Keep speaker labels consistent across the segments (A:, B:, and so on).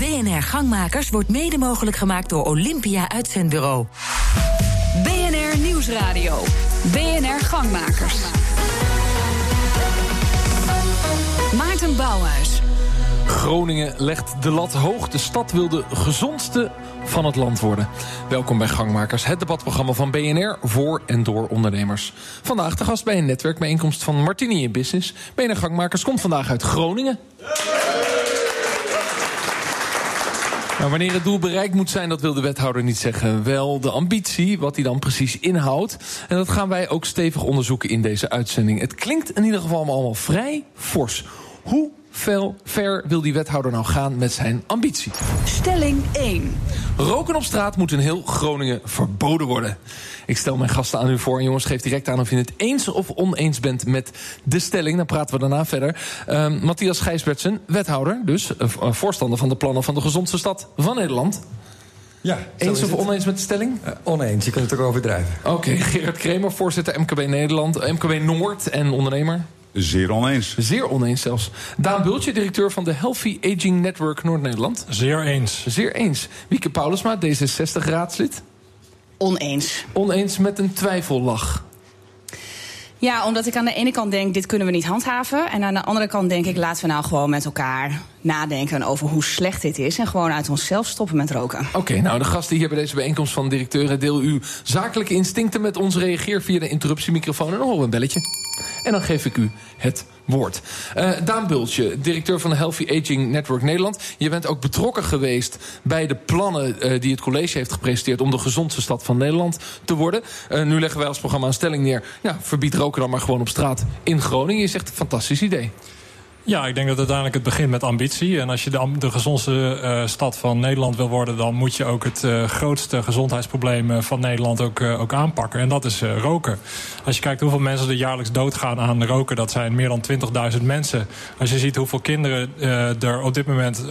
A: BNR Gangmakers wordt mede mogelijk gemaakt door Olympia Uitzendbureau.
B: BNR Nieuwsradio. BNR Gangmakers. Maarten Bouwhuis.
C: Groningen legt de lat hoog. De stad wil de gezondste van het land worden. Welkom bij Gangmakers, het debatprogramma van BNR voor en door ondernemers. Vandaag de gast bij een netwerkbijeenkomst van Martini in Business. BNR Gangmakers komt vandaag uit Groningen. Maar wanneer het doel bereikt moet zijn, dat wil de wethouder niet zeggen. Wel de ambitie, wat die dan precies inhoudt. En dat gaan wij ook stevig onderzoeken in deze uitzending. Het klinkt in ieder geval allemaal vrij fors. Hoe ver wil die wethouder nou gaan met zijn ambitie?
B: Stelling 1.
C: Roken op straat moet in heel Groningen verboden worden. Ik stel mijn gasten aan u voor. En jongens, geef direct aan of je het eens of oneens bent met de stelling. Dan praten we daarna verder. Uh, Matthias Gijsbertsen, wethouder, dus uh, voorstander van de plannen van de gezondste stad van Nederland.
D: Ja,
C: eens of oneens met de stelling?
D: Uh, oneens, je kunt het ook overdrijven.
C: Oké, okay. Gerard Kremer, voorzitter MKB Nederland, MKB Noord en ondernemer.
E: Zeer oneens.
C: Zeer oneens zelfs. Daan Bultje, directeur van de Healthy Aging Network Noord-Nederland.
F: Zeer eens.
C: Zeer eens. Wieke Paulusma, D66-raadslid.
G: Oneens.
C: Oneens met een twijfellach.
G: Ja, omdat ik aan de ene kant denk, dit kunnen we niet handhaven. En aan de andere kant denk ik, laten we nou gewoon met elkaar nadenken over hoe slecht dit is. En gewoon uit onszelf stoppen met roken.
C: Oké, okay, nou de gasten hier bij deze bijeenkomst van directeuren... deel uw zakelijke instincten met ons. Reageer via de interruptiemicrofoon en dan horen we een belletje. En dan geef ik u het woord. Uh, Daan Bultje, directeur van de Healthy Aging Network Nederland. Je bent ook betrokken geweest bij de plannen uh, die het college heeft gepresenteerd... om de gezondste stad van Nederland te worden. Uh, nu leggen wij als programma een stelling neer. Ja, verbied roken dan maar gewoon op straat in Groningen. Je zegt, een fantastisch idee.
F: Ja, ik denk dat uiteindelijk het begint met ambitie. En als je de, de gezondste uh, stad van Nederland wil worden... dan moet je ook het uh, grootste gezondheidsprobleem van Nederland ook, ook aanpakken. En dat is roken. Als je kijkt hoeveel mensen er jaarlijks doodgaan aan roken... dat zijn meer dan 20.000 mensen. Als je ziet hoeveel kinderen er op dit moment...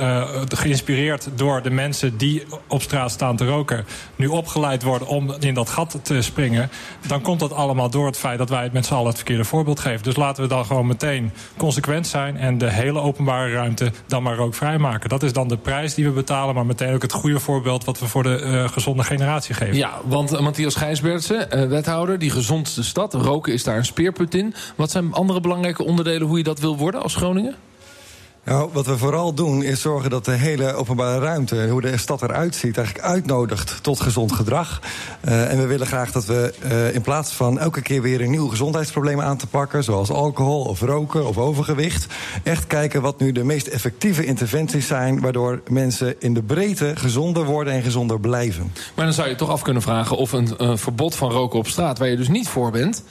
F: geïnspireerd door de mensen die op straat staan te roken... nu opgeleid worden om in dat gat te springen... dan komt dat allemaal door het feit dat wij het met z'n allen het verkeerde voorbeeld geven. Dus laten we dan gewoon meteen consequent zijn en de hele openbare ruimte dan maar ook vrijmaken. Dat is dan de prijs die we betalen, maar meteen ook het goede voorbeeld wat we voor de uh, gezonde generatie geven.
C: Ja, want uh, Matthias Gijsbertsen, uh, wethouder, die gezondste stad, roken is daar een speerpunt in. Wat zijn andere belangrijke onderdelen hoe je dat wil worden als Groningen?
D: Nou, wat we vooral doen is zorgen dat de hele openbare ruimte, hoe de stad eruit ziet, eigenlijk uitnodigt tot gezond gedrag. Uh, en we willen graag dat we uh, in plaats van elke keer weer een nieuw gezondheidsprobleem aan te pakken, zoals alcohol of roken of overgewicht, echt kijken wat nu de meest effectieve interventies zijn, waardoor mensen in de breedte gezonder worden en gezonder blijven.
C: Maar dan zou je toch af kunnen vragen of een verbod van roken op straat, waar je dus niet voor bent,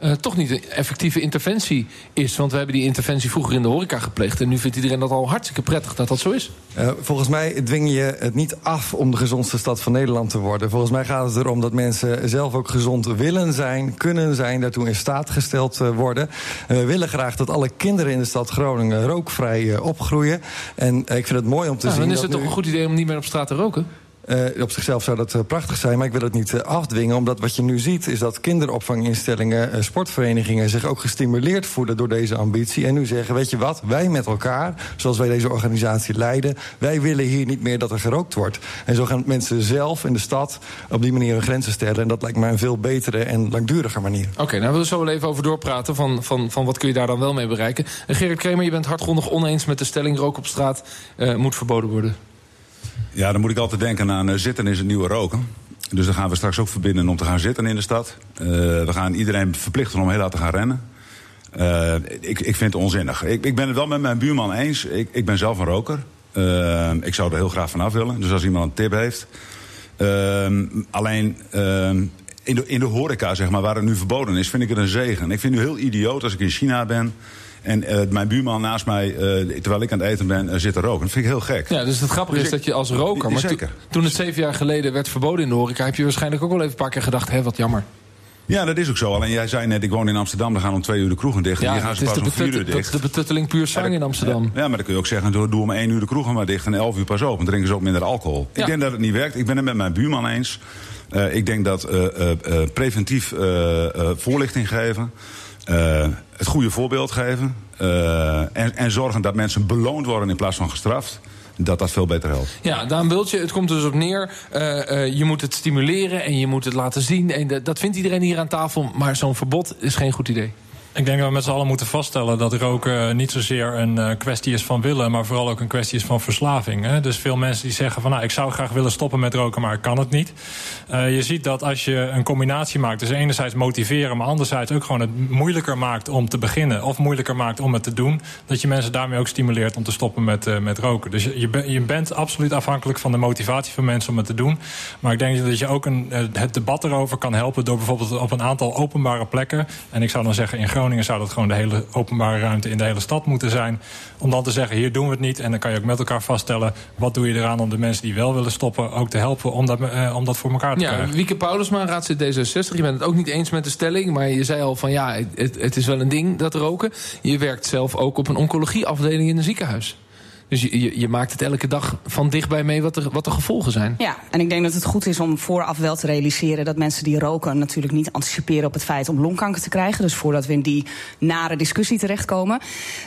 C: uh, toch niet een effectieve interventie is. Want we hebben die interventie vroeger in de horeca gepleegd... en nu vindt iedereen dat al hartstikke prettig dat dat zo is.
D: Uh, volgens mij dwing je het niet af om de gezondste stad van Nederland te worden. Volgens mij gaat het erom dat mensen zelf ook gezond willen zijn... kunnen zijn, daartoe in staat gesteld uh, worden. we willen graag dat alle kinderen in de stad Groningen rookvrij opgroeien. En ik vind het mooi om te
C: nou,
D: zien...
C: Dan is het toch
D: nu...
C: een goed idee om niet meer op straat te roken?
D: Uh, op zichzelf zou dat uh, prachtig zijn, maar ik wil het niet uh, afdwingen. Omdat wat je nu ziet is dat kinderopvanginstellingen, sportverenigingen... zich ook gestimuleerd voelen door deze ambitie. En nu zeggen, weet je wat, wij met elkaar, zoals wij deze organisatie leiden... wij willen hier niet meer dat er gerookt wordt. En zo gaan mensen zelf in de stad op die manier hun grenzen stellen. En dat lijkt mij een veel betere en langdurige manier.
C: Oké, nou we zo wel even over doorpraten van, van, van wat kun je daar dan wel mee bereiken. En Gerrit Kremer, je bent hardgrondig oneens met de stelling... rook op straat moet verboden worden.
E: Ja, dan moet ik altijd denken aan uh, zitten is het nieuwe roken. Dus dan gaan we straks ook verbinden om te gaan zitten in de stad. Uh, we gaan iedereen verplichten om heel hard te gaan rennen. Uh, ik, ik vind het onzinnig. Ik, ik ben het wel met mijn buurman eens. Ik, ik ben zelf een roker. ik zou er heel graag vanaf willen. Dus als iemand een tip heeft. alleen in, de, in de horeca, zeg maar, waar het nu verboden is, vind ik het een zegen. Ik vind het heel idioot als ik in China ben. En uh, mijn buurman naast mij, uh, terwijl ik aan het eten ben, uh, zit te roken. Dat vind ik heel gek.
C: Ja, dus het grappige dus is ik, dat je als roker... Maar
E: zeker.
C: To, toen het zeven jaar geleden werd verboden in de horeca... heb je waarschijnlijk ook wel even een paar keer gedacht... hé, wat jammer.
E: Ja, dat is ook zo. Alleen jij zei net, ik woon in Amsterdam, dan gaan om twee uur de kroegen dicht.
C: Ja,
E: en hier gaan ze pas om vier uur dicht.
C: Dat is de betutteling puur zang in Amsterdam.
E: Ja, ja, maar dan kun je ook zeggen, doe, doe om één uur de kroegen maar dicht... en elf uur pas open. Dan drinken ze ook minder alcohol. Ja. Ik denk dat het niet werkt. Ik ben het met mijn buurman eens. Ik denk dat preventief voorlichting geven... het goede voorbeeld geven... Uh, en, en, zorgen dat mensen beloond worden in plaats van gestraft. dat dat veel beter helpt.
C: Ja, Daan Bultje, het komt dus op neer. Uh, je moet het stimuleren en je moet het laten zien. En dat vindt iedereen hier aan tafel. Maar zo'n verbod is geen goed idee.
F: Ik denk dat we met z'n allen moeten vaststellen dat roken niet zozeer een uh, kwestie is van willen, maar vooral ook een kwestie is van verslaving. Hè? Dus veel mensen die zeggen van nou, ik zou graag willen stoppen met roken, maar ik kan het niet. Uh, je ziet dat als je een combinatie maakt, dus enerzijds motiveren, maar anderzijds ook gewoon het moeilijker maakt om te beginnen of moeilijker maakt om het te doen, dat je mensen daarmee ook stimuleert om te stoppen met, uh, met roken. Dus je, je, je, bent absoluut afhankelijk van de motivatie van mensen om het te doen. Maar ik denk dat je ook een, het debat erover kan helpen door bijvoorbeeld op een aantal openbare plekken, en ik zou dan zeggen in Groningen Groningen zou dat gewoon de hele openbare ruimte in de hele stad moeten zijn. Om dan te zeggen, hier doen we het niet. En dan kan je ook met elkaar vaststellen, wat doe je eraan om de mensen die wel willen stoppen ook te helpen om dat, uh, om dat voor elkaar te
C: ja,
F: krijgen.
C: Wieke Paulusma, raadslid D66. Je bent het ook niet eens met de stelling, maar je zei al van ja, het, het is wel een ding dat roken. Je werkt zelf ook op een oncologieafdeling in een ziekenhuis. Dus je, je, maakt het elke dag van dichtbij mee wat de, wat de gevolgen zijn.
G: Ja, en ik denk dat het goed is om vooraf wel te realiseren dat mensen die roken natuurlijk niet anticiperen op het feit om longkanker te krijgen. Dus voordat we in die nare discussie terechtkomen.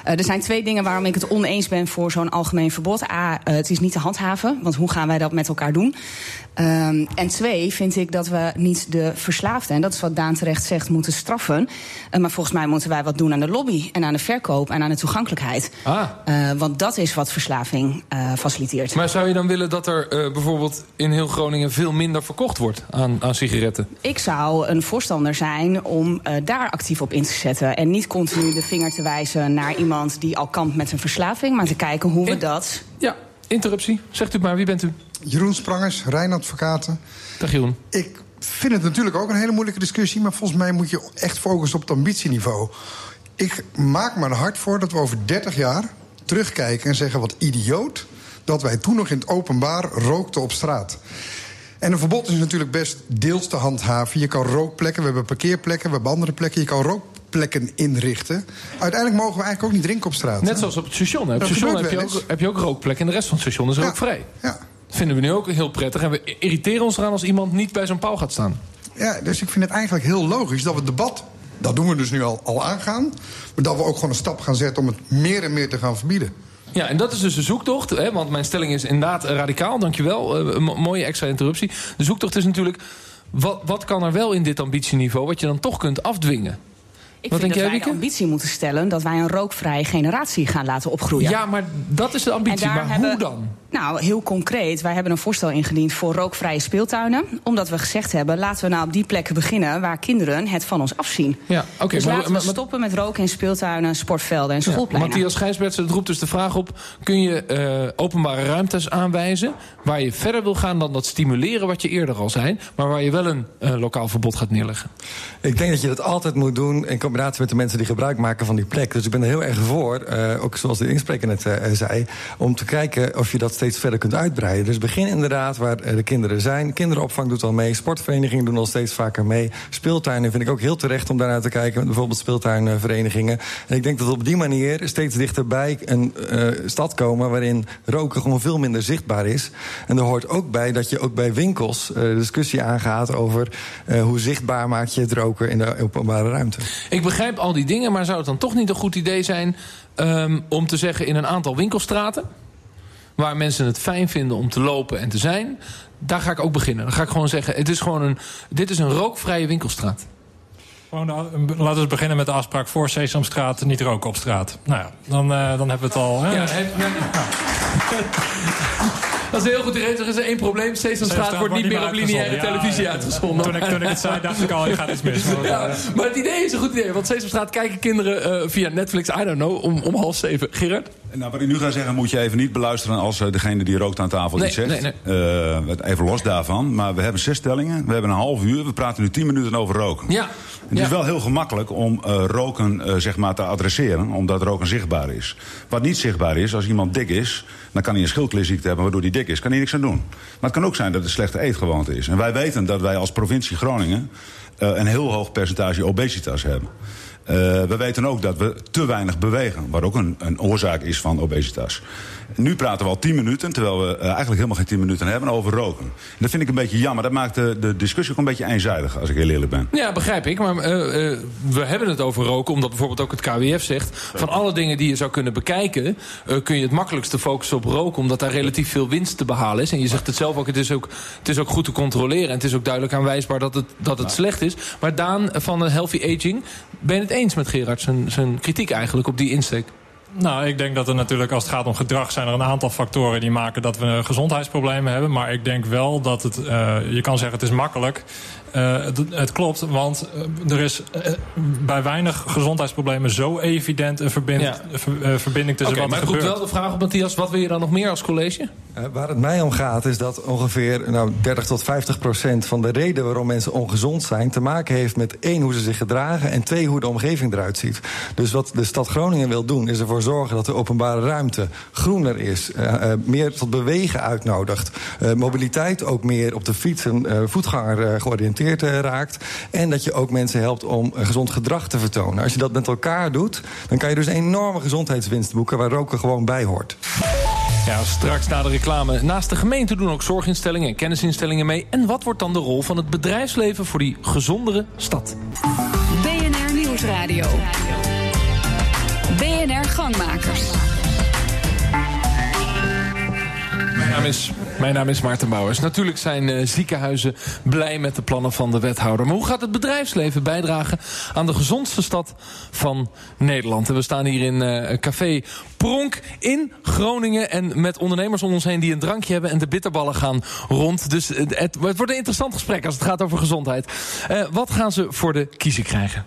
G: Uh, er zijn twee dingen waarom ik het oneens ben voor zo'n algemeen verbod. A, uh, het is niet te handhaven, want hoe gaan wij dat met elkaar doen? Um, en twee, vind ik dat we niet de verslaafden, en dat is wat Daan terecht zegt, moeten straffen. Uh, maar volgens mij moeten wij wat doen aan de lobby en aan de verkoop en aan de toegankelijkheid.
C: Ah.
G: Uh, want dat is wat verslaving uh, faciliteert.
C: Maar zou je dan willen dat er bijvoorbeeld in heel Groningen veel minder verkocht wordt aan, aan sigaretten?
G: Ik zou een voorstander zijn om daar actief op in te zetten. En niet continu de vinger te wijzen naar iemand die al kampt met een verslaving, maar te kijken hoe we
C: in...
G: dat.
C: Ja, interruptie. Zegt u maar, wie bent u?
H: Jeroen Sprangers, Rijnadvocaten.
C: Dag Jeroen.
H: Ik vind het natuurlijk ook een hele moeilijke discussie... maar volgens mij moet je echt focussen op het ambitieniveau. Ik maak me er hard voor dat we over 30 jaar terugkijken en zeggen... wat idioot dat wij toen nog in het openbaar rookten op straat. En een verbod is natuurlijk best deels te handhaven. Je kan rookplekken, we hebben parkeerplekken, we hebben andere plekken. Je kan rookplekken inrichten. Uiteindelijk mogen we eigenlijk ook niet drinken op straat.
C: Net
H: hè?
C: zoals op het station. Op het station heb je, ook, heb je ook rookplekken en de rest van het station is
H: ja.
C: rookvrij.
H: Ja.
C: Dat vinden we nu ook heel prettig. En we irriteren ons eraan als iemand niet bij zo'n paal gaat staan.
H: Ja, dus ik vind het eigenlijk heel logisch dat we het debat... dat doen we dus nu al, al aangaan... maar dat we ook gewoon een stap gaan zetten om het meer en meer te gaan verbieden.
C: Ja, en dat is dus de zoektocht. Hè, want mijn stelling is inderdaad radicaal. Dankjewel. Uh, een mooie extra interruptie. De zoektocht is natuurlijk... Wat, wat kan er wel in dit ambitieniveau... wat je dan toch kunt afdwingen?
G: Ik
C: Wat
G: vind
C: denk
G: dat
C: jij,
G: wij de ambitie moeten stellen dat wij een rookvrije generatie gaan laten opgroeien.
C: Ja, maar dat is de ambitie.
G: En daar
C: Maar
G: hebben-
C: hoe dan?
G: Nou, heel concreet. Wij hebben een voorstel ingediend voor rookvrije speeltuinen. Omdat we gezegd hebben, laten we nou op die plekken beginnen... waar kinderen het van ons afzien.
C: Ja, oké.
G: dus
C: maar-
G: laten we
C: maar- maar-
G: stoppen met roken in speeltuinen, sportvelden en
C: Ja,
G: schoolpleinen.
C: Matthias Gijsbertsen, het roept dus de vraag op... kun je eh, openbare ruimtes aanwijzen... waar je verder wil gaan dan dat stimuleren wat je eerder al zei... maar waar je wel een eh, lokaal verbod gaat neerleggen?
D: Ik denk dat je dat altijd moet doen in combinatie met de mensen die gebruik maken van die plek. Dus ik ben er heel erg voor, eh, ook zoals de inspreker net eh, zei, om te kijken of je dat steeds verder kunt uitbreiden. Dus begin inderdaad waar eh, de kinderen zijn. Kinderopvang doet al mee, sportverenigingen doen al steeds vaker mee. Speeltuinen vind ik ook heel terecht om daarnaar te kijken, bijvoorbeeld speeltuinverenigingen. En ik denk dat we op die manier steeds dichterbij een eh, stad komen waarin roken gewoon veel minder zichtbaar is. En er hoort ook bij dat je ook bij winkels eh, de discussie aangaat over eh, hoe zichtbaar maak je het roken in de openbare ruimte.
C: Begrijp al die dingen, maar zou het dan toch niet een goed idee zijn... ehm, om te zeggen in een aantal winkelstraten... waar mensen het fijn vinden om te lopen en te zijn... daar ga ik ook beginnen. Dan ga ik gewoon zeggen, het is gewoon een, dit is een rookvrije winkelstraat.
F: Laten we beginnen met de afspraak voor Sesamstraat, niet roken op straat. Nou ja, dan, eh, dan hebben we het al. Hè?
C: Ja, heb- Dat is heel goed idee. Er is één probleem. Sesamstraat
F: Sesamstraat
C: wordt niet meer op lineaire televisie
F: ja.
C: uitgezonden.
F: Toen ik, toen ik het zei, dacht ik al, je gaat iets mis.
C: Ja, maar het idee is een goed idee. Want Sesamstraat kijken kinderen eh, via Netflix, I don't know, om, om half zeven. Gerard?
E: Nou, wat ik nu ga zeggen moet je even niet beluisteren als eh, degene die rookt aan tafel
C: Nee,
E: iets zegt.
C: nee,
E: Eh, wat- even los daarvan. Maar we hebben zes stellingen. We hebben een half uur. We praten nu tien minuten over roken.
C: Ja.
E: Het
C: Ja.
E: is wel heel gemakkelijk om eh, roken zeg maar te adresseren, omdat roken zichtbaar is. Wat niet zichtbaar is, als iemand dik is, dan kan hij een schildklierziekte hebben waardoor hij dik is. Kan hij niks aan doen. Maar het kan ook zijn dat het slechte eetgewoonte is. En wij weten dat wij als provincie Groningen een heel hoog percentage obesitas hebben. Eh, we weten ook dat we te weinig bewegen, wat ook een, een oorzaak is van obesitas. Nu praten we al 10 minuten, terwijl we eigenlijk helemaal geen 10 minuten hebben over roken. En dat vind ik een beetje jammer. Dat maakt de, de discussie ook een beetje eenzijdig, als ik heel eerlijk ben.
C: Ja, begrijp ik. Maar we hebben het over roken, omdat bijvoorbeeld ook het KWF zegt... van alle dingen die je zou kunnen bekijken... kun je het makkelijkste focussen op roken... omdat daar relatief veel winst te behalen is. En je zegt het zelf ook, het is ook, het is ook goed te controleren. En het is ook duidelijk aanwijsbaar dat het, dat het slecht is. Maar Daan van Healthy Aging, ben je het eens met Gerard... zijn, zijn kritiek eigenlijk op die insteek?
F: Nou, ik denk dat er natuurlijk, als het gaat om gedrag... zijn er een aantal factoren die maken dat we gezondheidsproblemen hebben. Maar ik denk wel dat het, uh, je kan zeggen het is makkelijk... Uh, het, het, klopt, want uh, er is uh, bij weinig gezondheidsproblemen zo evident een verbind, ja. ver, verbinding tussen
C: okay,
F: wat
C: er
F: maar
C: gebeurt. Maar wel de vraag op, Matthias, wat wil je dan nog meer als college?
D: waar het mij om gaat is dat ongeveer nou, 30 tot 50 procent van de reden waarom mensen ongezond zijn... te maken heeft met één, hoe ze zich gedragen... en twee, hoe de omgeving eruit ziet. Dus wat de stad Groningen wil doen, is ervoor zorgen dat de openbare ruimte groener is. meer tot bewegen uitnodigt. mobiliteit ook meer op de fiets en voetganger georiënteerd raakt. En dat je ook mensen helpt om gezond gedrag te vertonen. Als je dat met elkaar doet, dan kan je dus een enorme gezondheidswinst boeken... waar roken gewoon bij hoort.
C: Ja, straks na de reclame. Naast de gemeente doen ook zorginstellingen en kennisinstellingen mee. En wat wordt dan de rol van het bedrijfsleven voor die gezondere stad?
B: BNR Nieuwsradio. BNR Gangmakers.
C: Mijn naam is, mijn naam is Maarten Bouwers. Natuurlijk zijn uh, ziekenhuizen blij met de plannen van de wethouder. Maar hoe gaat het bedrijfsleven bijdragen aan de gezondste stad van Nederland? En we staan hier in uh, Café Pronk in Groningen. En met ondernemers om ons heen die een drankje hebben en de bitterballen gaan rond. Dus het, het wordt een interessant gesprek als het gaat over gezondheid. Uh, wat gaan ze voor de kiezer krijgen?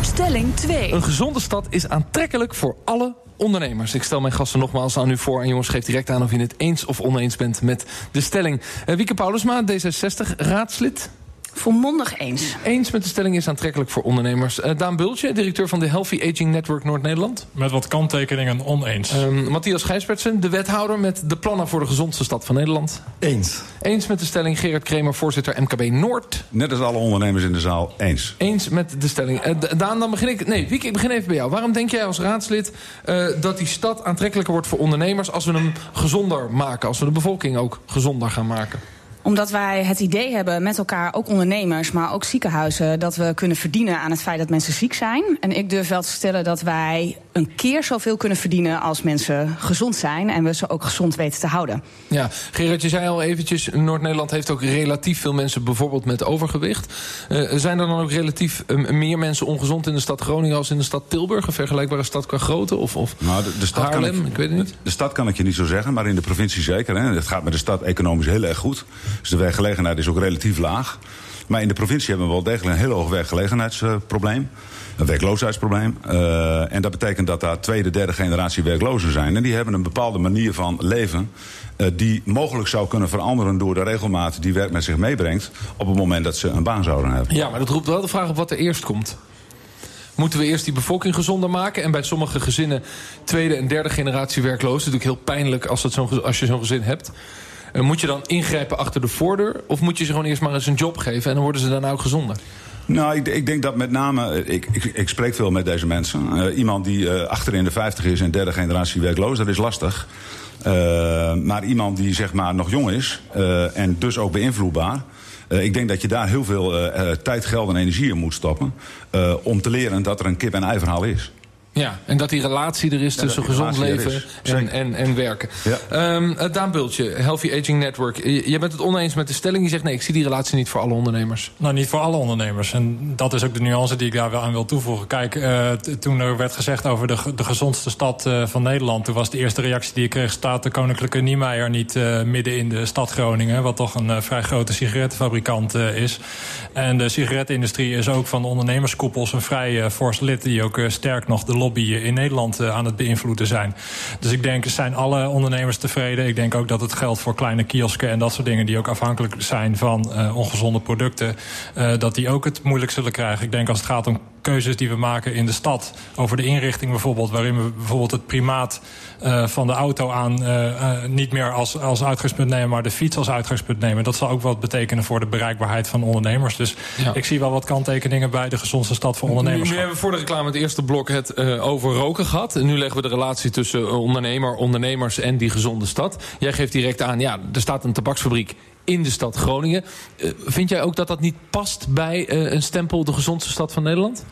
B: Stelling 2.
C: Een gezonde stad is aantrekkelijk voor alle ondernemers. Ik stel mijn gasten nogmaals aan u voor. En jongens, geef direct aan of je het eens of oneens bent met de stelling. Uh, Wieke Paulusma, D66, raadslid.
G: Volmondig eens.
C: Eens met de stelling is aantrekkelijk voor ondernemers. Uh, Daan Bultje, directeur van de Healthy Aging Network Noord-Nederland.
F: Met wat kanttekeningen oneens.
C: Um, Matthias Gijspertsen, de wethouder met de plannen voor de gezondste stad van Nederland.
D: Eens.
C: Eens met de stelling Gerard Kremer, voorzitter MKB Noord.
E: Net als alle ondernemers in de zaal, eens.
C: Eens met de stelling. Uh, Daan, dan begin ik... Nee, Wieke, ik begin even bij jou. Waarom denk jij als raadslid uh, dat die stad aantrekkelijker wordt voor ondernemers... als we hem gezonder maken, als we de bevolking ook gezonder gaan maken?
G: Omdat wij het idee hebben met elkaar, ook ondernemers, maar ook ziekenhuizen, dat we kunnen verdienen aan het feit dat mensen ziek zijn. En ik durf wel te stellen dat wij een keer zoveel kunnen verdienen als mensen gezond zijn en we ze ook gezond weten te houden.
C: Ja, Gerard, je zei al eventjes, Noord-Nederland heeft ook relatief veel mensen bijvoorbeeld met overgewicht. Uh, zijn er dan ook relatief uh, meer mensen ongezond in de stad Groningen als in de stad Tilburg? Een vergelijkbare stad qua grootte? Of, of
E: nou, de, de stad
C: Haarlem?
E: Kan ik,
C: ik weet het niet.
E: De, de stad kan ik je niet zo zeggen, maar in de provincie zeker. Hè. Het gaat met de stad economisch heel erg goed. Dus de werkgelegenheid is ook relatief laag. Maar in de provincie hebben we wel degelijk een heel hoog werkgelegenheidsprobleem. Een werkloosheidsprobleem. Uh, en dat betekent dat daar tweede, derde generatie werklozen zijn. En die hebben een bepaalde manier van leven. Uh, die mogelijk zou kunnen veranderen door de regelmaat die werk met zich meebrengt. op het moment dat ze een baan zouden hebben.
C: Ja, maar dat roept wel de vraag op wat er eerst komt. Moeten we eerst die bevolking gezonder maken? En bij sommige gezinnen tweede en derde generatie is natuurlijk heel pijnlijk als, dat zo, als je zo'n gezin hebt. Uh, moet je dan ingrijpen achter de voordeur? Of moet je ze gewoon eerst maar eens een job geven en dan worden ze daarna ook gezonder?
E: Nou, ik, ik, denk dat met name. Ik, ik, ik spreek veel met deze mensen. Uh, iemand die uh, achter in de 50 is en derde generatie werkloos, dat is lastig. Maar iemand die zeg maar nog jong is en dus ook beïnvloedbaar. ik denk dat je daar heel veel tijd, geld en energie in moet stoppen. om te leren dat er een kip-en-ei verhaal is.
C: Ja, en dat die relatie er is ja, tussen gezond leven en, en, en werken. Ja. Um, Daan Bultje, Healthy Aging Network. Je bent het oneens met de stelling. Je zegt nee, ik zie die relatie niet voor alle ondernemers.
F: Nou, niet voor alle ondernemers. En dat is ook de nuance die ik daar wel aan wil toevoegen. Kijk, uh, toen er werd gezegd over de, de gezondste stad uh, van Nederland... toen was de eerste reactie die ik kreeg... staat de Koninklijke Niemeyer niet uh, midden in de stad Groningen... wat toch een vrij grote sigarettenfabrikant is. En de sigarettenindustrie is ook van de ondernemerskoepels... een vrij fors lid die ook sterk nog de lobby in Nederland uh, aan het beïnvloeden zijn. Dus ik denk, zijn alle ondernemers tevreden. Ik denk ook dat het geldt voor kleine kiosken en dat soort dingen... die ook afhankelijk zijn van uh, ongezonde producten... Uh, dat die ook het moeilijk zullen krijgen. Ik denk als het gaat om keuzes die we maken in de stad. Over de inrichting bijvoorbeeld, waarin we bijvoorbeeld het primaat uh, van de auto aan uh, uh, niet meer als, als uitgangspunt nemen, maar de fiets als uitgangspunt nemen. Dat zal ook wat betekenen voor de bereikbaarheid van ondernemers. Dus ja. ik zie wel wat kanttekeningen bij de gezondste stad voor ondernemers.
C: Nu, nu hebben we voor de reclame het eerste blok het over roken gehad. En nu leggen we de relatie tussen ondernemer, ondernemers en die gezonde stad. Jij geeft direct aan, ja, er staat een tabaksfabriek in de stad Groningen. Uh, vind jij ook dat dat niet past bij uh, een stempel de gezondste stad van Nederland?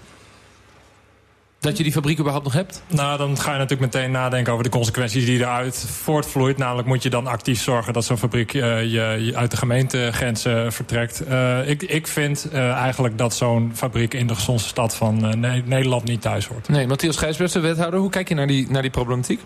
C: Dat je die fabriek überhaupt nog hebt?
F: Nou, dan ga je natuurlijk meteen nadenken over de consequenties die eruit voortvloeit. Namelijk moet je dan actief zorgen dat zo'n fabriek uh, je, je, uit de gemeentegrenzen vertrekt. Uh, ik, ik vind uh, eigenlijk dat zo'n fabriek in de gezondste stad van ne Nederland niet thuis hoort.
C: Nee, Matthias Gijsbers, de wethouder, hoe kijk je naar die, naar die problematiek?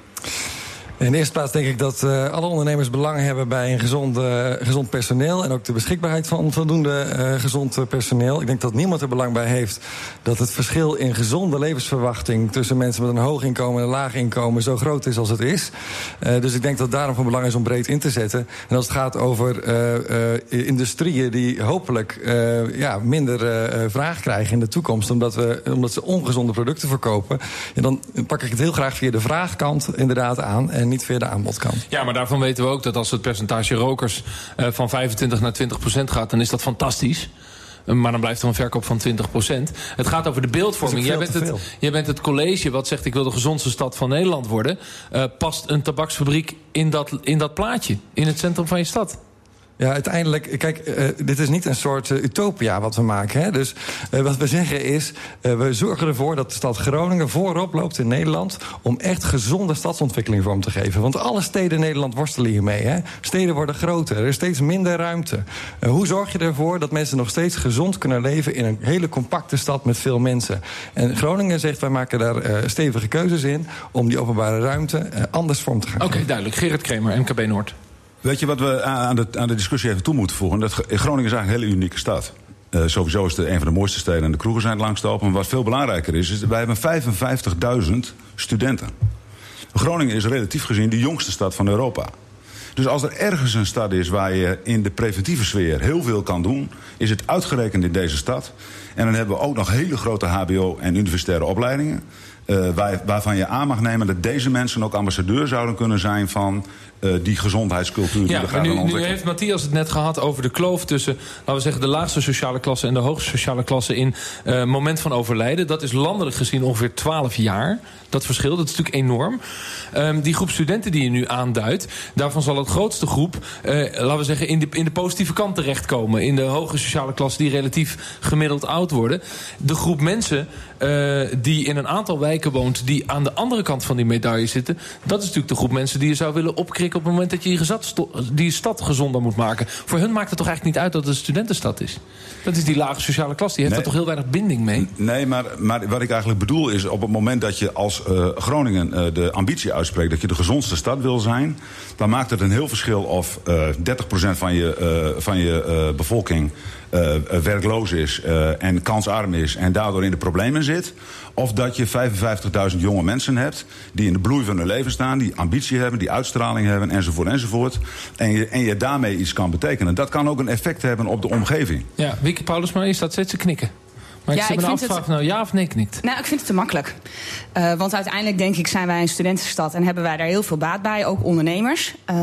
D: In de eerste plaats denk ik dat uh, alle ondernemers belang hebben bij een gezond, uh, gezond personeel. En ook de beschikbaarheid van voldoende uh, gezond personeel. Ik denk dat niemand er belang bij heeft dat het verschil in gezonde levensverwachting tussen mensen met een hoog inkomen en een laag inkomen zo groot is als het is. dus ik denk dat daarom van belang is om breed in te zetten. En als het gaat over industrieën die hopelijk ja, minder vraag krijgen in de toekomst, omdat, we, omdat ze ongezonde producten verkopen, ja, dan pak ik het heel graag via de vraagkant inderdaad aan. En niet via de aanbodkant.
C: Ja, maar daarvan weten we ook dat als het percentage rokers uh, van 25 naar 20 procent gaat, dan is dat fantastisch. Maar dan blijft er een verkoop van 20 procent. Het gaat over de beeldvorming. Jij bent, het, jij bent het college wat zegt ik wil de gezondste stad van Nederland worden. Uh, past een tabaksfabriek in dat, in dat plaatje? In het centrum van je stad?
D: Ja, uiteindelijk, kijk, uh, dit is niet een soort uh, utopia wat we maken. Hè? Dus uh, wat we zeggen is, we zorgen ervoor dat de stad Groningen voorop loopt in Nederland... om echt gezonde stadsontwikkeling vorm te geven. Want alle steden in Nederland worstelen hiermee. Hè? Steden worden groter, er is steeds minder ruimte. hoe zorg je ervoor dat mensen nog steeds gezond kunnen leven... in een hele compacte stad met veel mensen? En Groningen zegt, wij maken daar stevige keuzes in... om die openbare ruimte anders vorm te gaan
C: Oké, okay, duidelijk. Gerrit Kremer, MKB Noord.
E: Weet je wat we aan de, aan de discussie even toe moeten voegen? Dat Groningen is eigenlijk een hele unieke stad. Uh, sowieso is het een van de mooiste steden en de kroegen zijn langs te open. Maar wat veel belangrijker is, is wij hebben 55.000 studenten. Groningen is relatief gezien de jongste stad van Europa. Dus als er ergens een stad is waar je in de preventieve sfeer heel veel kan doen, is het uitgerekend in deze stad. En dan hebben we ook nog hele grote HBO- en universitaire opleidingen. Uh, waar, waarvan je aan mag nemen dat deze mensen ook ambassadeur zouden kunnen zijn van uh, die gezondheidscultuur die we gaan
C: nu,
E: ontwikkelen.
C: Nu heeft Matthias het net gehad over de kloof tussen, laten we zeggen, de laagste sociale klasse en de hoogste sociale klasse in uh, moment van overlijden. Dat is landelijk gezien ongeveer 12 jaar. Dat verschil, dat is natuurlijk enorm. Um, die groep studenten die je nu aanduidt, daarvan zal het grootste groep, laten we zeggen, in de, in de positieve kant terechtkomen. In de hoge sociale klasse die relatief gemiddeld oud worden. De groep mensen uh, die in een aantal wijken woont, die aan de andere kant van die medaille zitten, dat is natuurlijk de groep mensen die je zou willen opkrikken op het moment dat je die stad gezonder moet maken. Voor hun maakt het toch eigenlijk niet uit dat het een studentenstad is. Dat is die lage sociale klasse, die heeft
E: Nee.
C: daar toch heel weinig binding mee.
E: Nee, maar, maar wat ik eigenlijk bedoel is... op het moment dat je als uh, Groningen uh, de ambitie uitspreekt... dat je de gezondste stad wil zijn... dan maakt het een heel verschil of uh, 30% van je, van je bevolking... Uh, werkloos is uh, en kansarm is en daardoor in de problemen zit. Of dat je 55.000 jonge mensen hebt die in de bloei van hun leven staan... die ambitie hebben, die uitstraling hebben enzovoort enzovoort. En je, en je daarmee iets kan betekenen. Dat kan ook een effect hebben op de omgeving.
C: Ja, Wiki Paulusma, je staat steeds te knikken. Maar
G: Ja,
C: ik zit
G: ik
C: me af
G: vind
C: te
G: het-
C: vragen, nou ja of nee knikt.
G: Nou, ik vind het te makkelijk. Eh, want uiteindelijk denk ik zijn wij een studentenstad en hebben wij daar heel veel baat bij, ook ondernemers. Eh,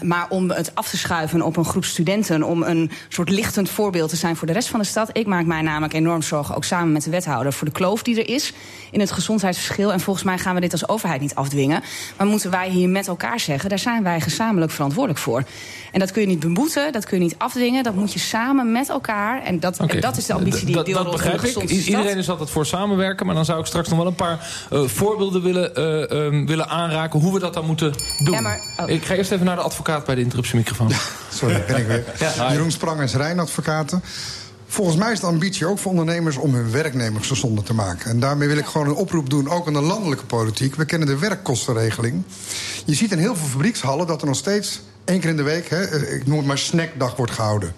G: maar om het af te schuiven op een groep studenten, om een soort lichtend voorbeeld te zijn voor de rest van de stad. Ik maak mij namelijk enorm zorgen, ook samen met de wethouder, voor de kloof die er is in het gezondheidsverschil. En volgens mij gaan we dit als overheid niet afdwingen. Maar moeten wij hier met elkaar zeggen, daar zijn wij gezamenlijk verantwoordelijk voor. En dat kun je niet beboeten, dat kun je niet afdwingen, dat moet je samen met elkaar. En dat, en dat is de ambitie die ik deel
C: dat
G: rondom
C: begrijp Iedereen is altijd voor samenwerken. Maar dan zou ik straks nog wel een paar eh, voorbeelden willen, eh, ehm, willen aanraken... hoe we dat dan moeten doen.
G: Ja, maar- oh.
C: Ik ga eerst even naar de advocaat bij de interruptiemicrofoon.
H: Sorry, ben ik weer.
C: Ja.
H: Jeroen Sprangers, Rijnadvocaten. Volgens mij is de ambitie ook voor ondernemers om hun werknemers gezonder te maken. En daarmee wil ik gewoon een oproep doen, ook aan de landelijke politiek. We kennen de werkkostenregeling. Je ziet in heel veel fabriekshallen dat er nog steeds één keer in de week, hè, ik noem het maar snackdag, wordt gehouden.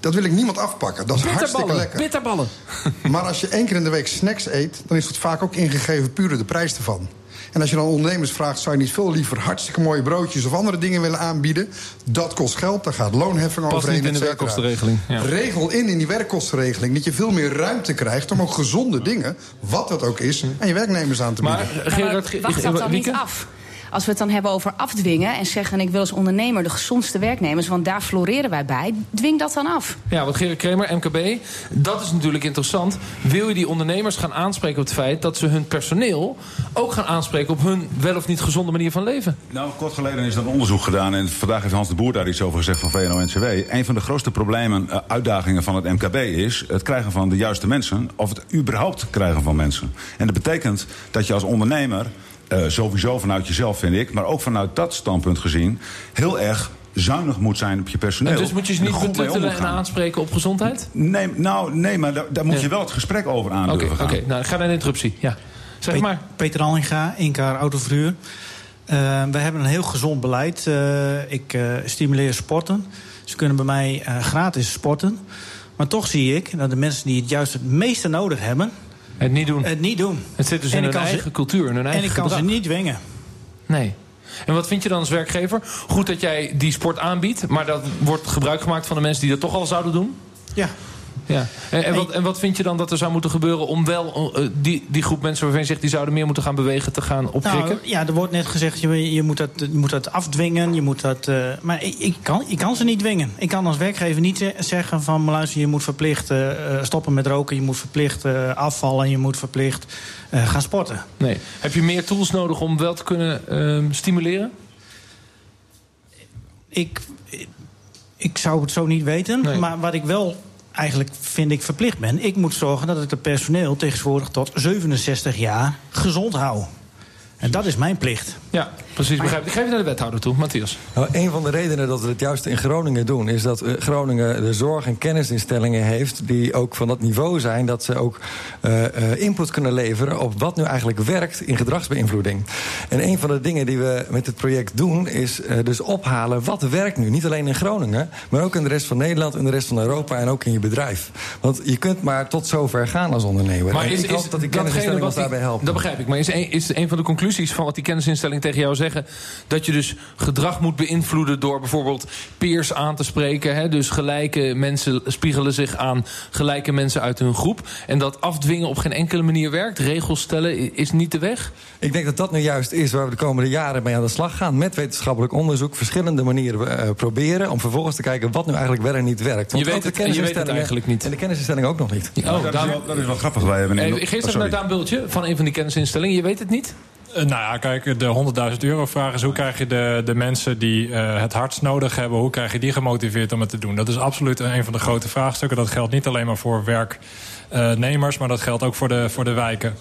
H: Dat wil ik niemand afpakken. Dat is hartstikke lekker.
C: bitterballen.
H: Maar als je één keer in de week snacks eet, dan is het vaak ook ingegeven puur de prijs ervan. En als je dan ondernemers vraagt, zou je niet veel liever hartstikke mooie broodjes of andere dingen willen aanbieden? Dat kost geld, daar gaat loonheffing
C: Past
H: overheen.
C: niet in de werkkostenregeling. Ja.
H: Regel in in die werkkostenregeling dat je veel meer ruimte krijgt om ook gezonde dingen, wat dat ook is, aan je werknemers aan te bieden.
C: Maar Gerard,
G: wacht dat dan niet af. Als we het dan hebben over afdwingen en zeggen... ik wil als ondernemer de gezondste werknemers... want daar floreren wij bij, dwing dat dan af.
C: Ja, want Gerard Kremer, MKB, dat is natuurlijk interessant. Wil je die ondernemers gaan aanspreken op het feit dat ze hun personeel ook gaan aanspreken op hun wel of niet gezonde manier van leven?
E: Nou, kort geleden is er een onderzoek gedaan en vandaag heeft Hans de Boer daar iets over gezegd van VNO-NCW. Een van de grootste problemen, eh, uitdagingen van het MKB is het krijgen van de juiste mensen of het überhaupt krijgen van mensen. En dat betekent dat je als ondernemer, eh, sowieso vanuit jezelf vind ik, maar ook vanuit dat standpunt gezien, heel erg zuinig moet zijn op je personeel.
C: En dus moet je ze niet
E: moet
C: en
E: gaan.
C: aanspreken op gezondheid?
E: Nee, nou, nee, maar daar, daar moet
C: Ja.
E: je wel het gesprek over aan
C: Oké,
E: durven
C: oké.
E: gaan.
C: nou, ik ga naar de interruptie. Ja. Zeg
I: Pe-
C: maar.
I: Peter Allinga, Incar Autoverhuur. Eh we hebben een heel gezond beleid. Eh, ik eh, stimuleer sporten. Ze kunnen bij mij eh, gratis sporten. Maar toch zie ik dat de mensen die het juist het meeste nodig hebben...
C: Het niet doen.
I: het niet doen.
C: Het zit dus
I: En
C: in hun
I: ze-
C: eigen cultuur, in hun
I: En
C: eigen
I: ik kan
C: gedrag.
I: ze niet dwingen.
C: Nee. En wat vind je dan als werkgever? Goed dat jij die sport aanbiedt, maar dat wordt gebruik gemaakt van de mensen die dat toch al zouden doen?
I: Ja.
C: Ja. En, en, wat, en wat vind je dan dat er zou moeten gebeuren om wel eh, die, die groep mensen waarvan je zegt die zouden meer moeten gaan bewegen te gaan opkrikken?
I: Nou, ja, er wordt net gezegd, je, je, moet, dat, je moet dat afdwingen. Je moet dat, eh, maar ik, ik, kan, ik kan ze niet dwingen. Ik kan als werkgever niet ze- zeggen van... luister, je moet verplicht eh, stoppen met roken... je moet verplicht afvallen, je moet verplicht gaan sporten.
C: Nee. Heb je meer tools nodig om wel te kunnen ehm, stimuleren?
I: Ik, ik zou het zo niet weten.
C: Nee.
I: Maar wat ik wel eigenlijk vind ik verplicht ben... ik moet zorgen dat ik het personeel tegenwoordig tot 67 jaar gezond hou. En dat is mijn plicht.
C: Ja, precies. Begrijp. Ik geef het naar de wethouder toe, Matthias.
D: Nou, een van de redenen dat we het juist in Groningen doen... is dat eh, Groningen de zorg- en kennisinstellingen heeft... die ook van dat niveau zijn dat ze ook eh, eh, input kunnen leveren... op wat nu eigenlijk werkt in gedragsbeïnvloeding. En een van de dingen die we met het project doen... is eh, dus ophalen wat werkt nu. Niet alleen in Groningen, maar ook in de rest van Nederland... in de rest van Europa en ook in je bedrijf. Want je kunt maar tot zover gaan als ondernemer.
C: Maar
D: En
C: is,
D: ik hoop
C: is
D: dat die kennisinstellingen ons daarbij helpen.
C: Dat begrijp ik. Maar is een, is een van de conclusies van wat die kennisinstellingen tegen jou zeggen... dat je dus gedrag moet beïnvloeden door bijvoorbeeld peers aan te spreken. Hè? Dus gelijke mensen spiegelen zich aan gelijke mensen uit hun groep. En dat afdwingen op geen enkele manier werkt. Regels stellen is niet de weg.
D: Ik denk dat dat nu juist is waar we de komende jaren mee aan de slag gaan. Met wetenschappelijk onderzoek, verschillende manieren eh, proberen. Om vervolgens te kijken wat nu eigenlijk wel en niet werkt.
C: Je weet
D: ook de
C: het- en je weet het eigenlijk niet.
D: En de kennisinstellingen ook nog niet.
C: Oh,
E: dat, is wel, dat is wel grappig. Wij hebben in-
C: Hey, Geef
E: Oh,
C: even naar Daan Bultje van een van die kennisinstellingen. Je weet het niet?
F: Eh, nou ja, kijk, de 100.000 euro vraag is... hoe krijg je de, de mensen die eh, het hardst nodig hebben... hoe krijg je die gemotiveerd om het te doen? Dat is absoluut een van de grote vraagstukken. Dat geldt niet alleen maar voor werknemers... maar dat geldt ook voor de, voor de wijken.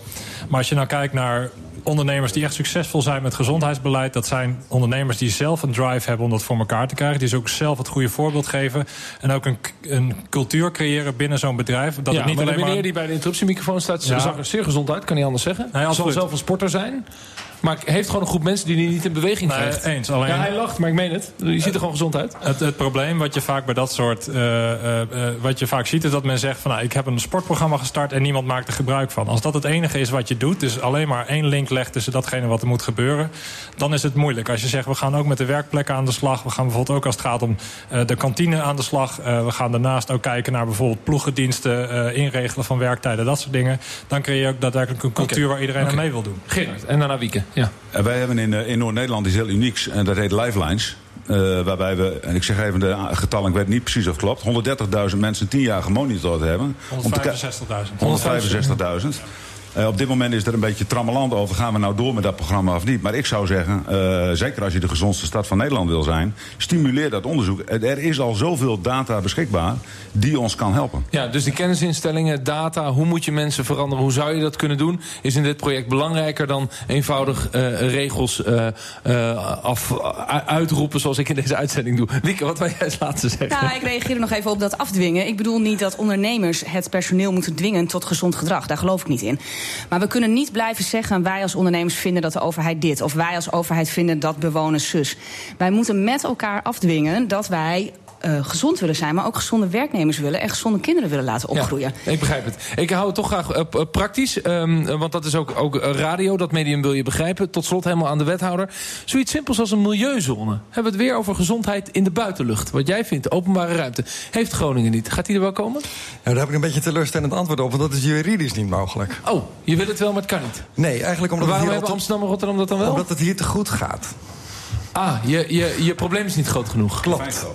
F: Maar als je nou kijkt naar ondernemers die echt succesvol zijn met gezondheidsbeleid... dat zijn ondernemers die zelf een drive hebben om dat voor elkaar te krijgen. Die ze ook zelf het goede voorbeeld geven. En ook een, een cultuur creëren binnen zo'n bedrijf. Dat
C: ja,
F: het niet
C: maar de
F: alleen maar...
C: meneer die bij de interruptiemicrofoon staat...
F: Ja.
C: zag er zeer gezond uit, kan niet anders zeggen.
F: Nee,
C: Hij zal zelf een sporter zijn. Maar heeft gewoon een groep mensen die hij niet in beweging
F: Nee,
C: krijgt.
F: eens, alleen-
C: Ja, hij lacht, maar ik meen het. Je ziet er gewoon gezond uit.
F: Het, het probleem wat je vaak bij dat soort. eh, eh, eh, wat je vaak ziet, is dat men zegt van nou, ik heb een sportprogramma gestart en niemand maakt er gebruik van. Als dat het enige is wat je doet, dus alleen maar één link legt tussen datgene wat er moet gebeuren, dan is het moeilijk. Als je zegt we gaan ook met de werkplekken aan de slag, we gaan bijvoorbeeld ook als het gaat om de kantine aan de slag, we gaan daarnaast ook kijken naar bijvoorbeeld ploegendiensten, inregelen van werktijden, dat soort dingen. Dan creëer je ook daadwerkelijk een cultuur waar iedereen aan mee wil doen.
C: Gerard, en daarna Wieke. Ja.
E: En wij hebben in, eh, in Noord-Nederland iets heel unieks. En dat heet Lifelines. Eh, waarbij we, en ik zeg even de getallen, ik weet niet precies of het klopt. 130.000 mensen 10 jaar gemonitord hebben. Om te ki-
F: 165.000.
E: 165.000. Eh, op dit moment is er een beetje trammeland over. Gaan we nou door met dat programma of niet? Maar ik zou zeggen, eh, zeker als je de gezondste stad van Nederland wil zijn... stimuleer dat onderzoek. Er er is al zoveel data beschikbaar die ons kan helpen.
C: ja, dus die kennisinstellingen, data, hoe moet je mensen veranderen? Hoe zou je dat kunnen doen? Is in dit project belangrijker dan eenvoudig eh, regels eh, eh, af, uitroepen zoals ik in deze uitzending doe. Wieke, wat wil jij eens laten zeggen?
G: Nou, ik reageer nog even op dat afdwingen. Ik bedoel niet dat ondernemers het personeel moeten dwingen tot gezond gedrag. Daar geloof ik niet in. Maar we kunnen niet blijven zeggen: wij als ondernemers vinden dat de overheid dit. Of wij als overheid vinden dat bewoners zus. Wij moeten met elkaar afdwingen dat wij eh, gezond willen zijn, maar ook gezonde werknemers willen en gezonde kinderen willen laten opgroeien.
C: Ja, ik begrijp het. Ik hou het toch graag uh, praktisch, um, want dat is ook, ook radio, dat medium wil je begrijpen. Tot slot helemaal aan de wethouder. Zoiets simpels als een milieuzone. Hebben we het weer over gezondheid in de buitenlucht. Wat jij vindt, openbare ruimte. Heeft Groningen niet. Gaat die er wel komen?
D: Nou, daar heb ik een beetje teleurstellend antwoord op, want dat is juridisch niet mogelijk.
C: Oh, je wil het wel, maar het kan niet?
D: Nee, eigenlijk omdat...
C: waarom hebben Amsterdam en Rotterdam dat dan wel?
D: Omdat het hier te goed gaat.
C: Ah, je, je, je probleem is niet groot genoeg.
D: Klopt.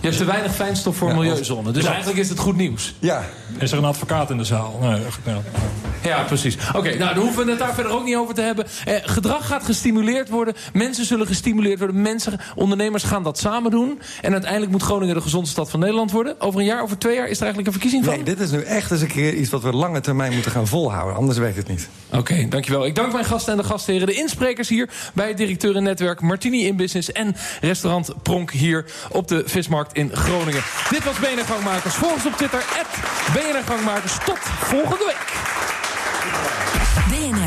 C: Je hebt te weinig fijnstof voor ja, milieuzone. Dus eigenlijk is het goed nieuws.
D: Ja.
F: Is er een advocaat in de zaal? Nee, ja.
C: Ja, precies. Oké, nou, dan hoeven we het daar verder ook niet over te hebben. Eh, gedrag gaat gestimuleerd worden. Mensen zullen gestimuleerd worden. Mensen, ondernemers gaan dat samen doen. En uiteindelijk moet Groningen de gezondste stad van Nederland worden. Over een jaar, over twee jaar is er eigenlijk een verkiezing van?
D: Nee, dit is nu echt eens een keer iets wat we lange termijn moeten gaan volhouden. Anders werkt het niet.
C: Oké, dankjewel. Ik dank mijn gasten en de gastheren. De insprekers hier bij het directeurennetwerk Martini in Business... en restaurant Pronk hier op de Vismarkt in Groningen. Dit was BNR Gangmakers. Volg ons op Twitter, BNR Gangmakers. Tot volgende week.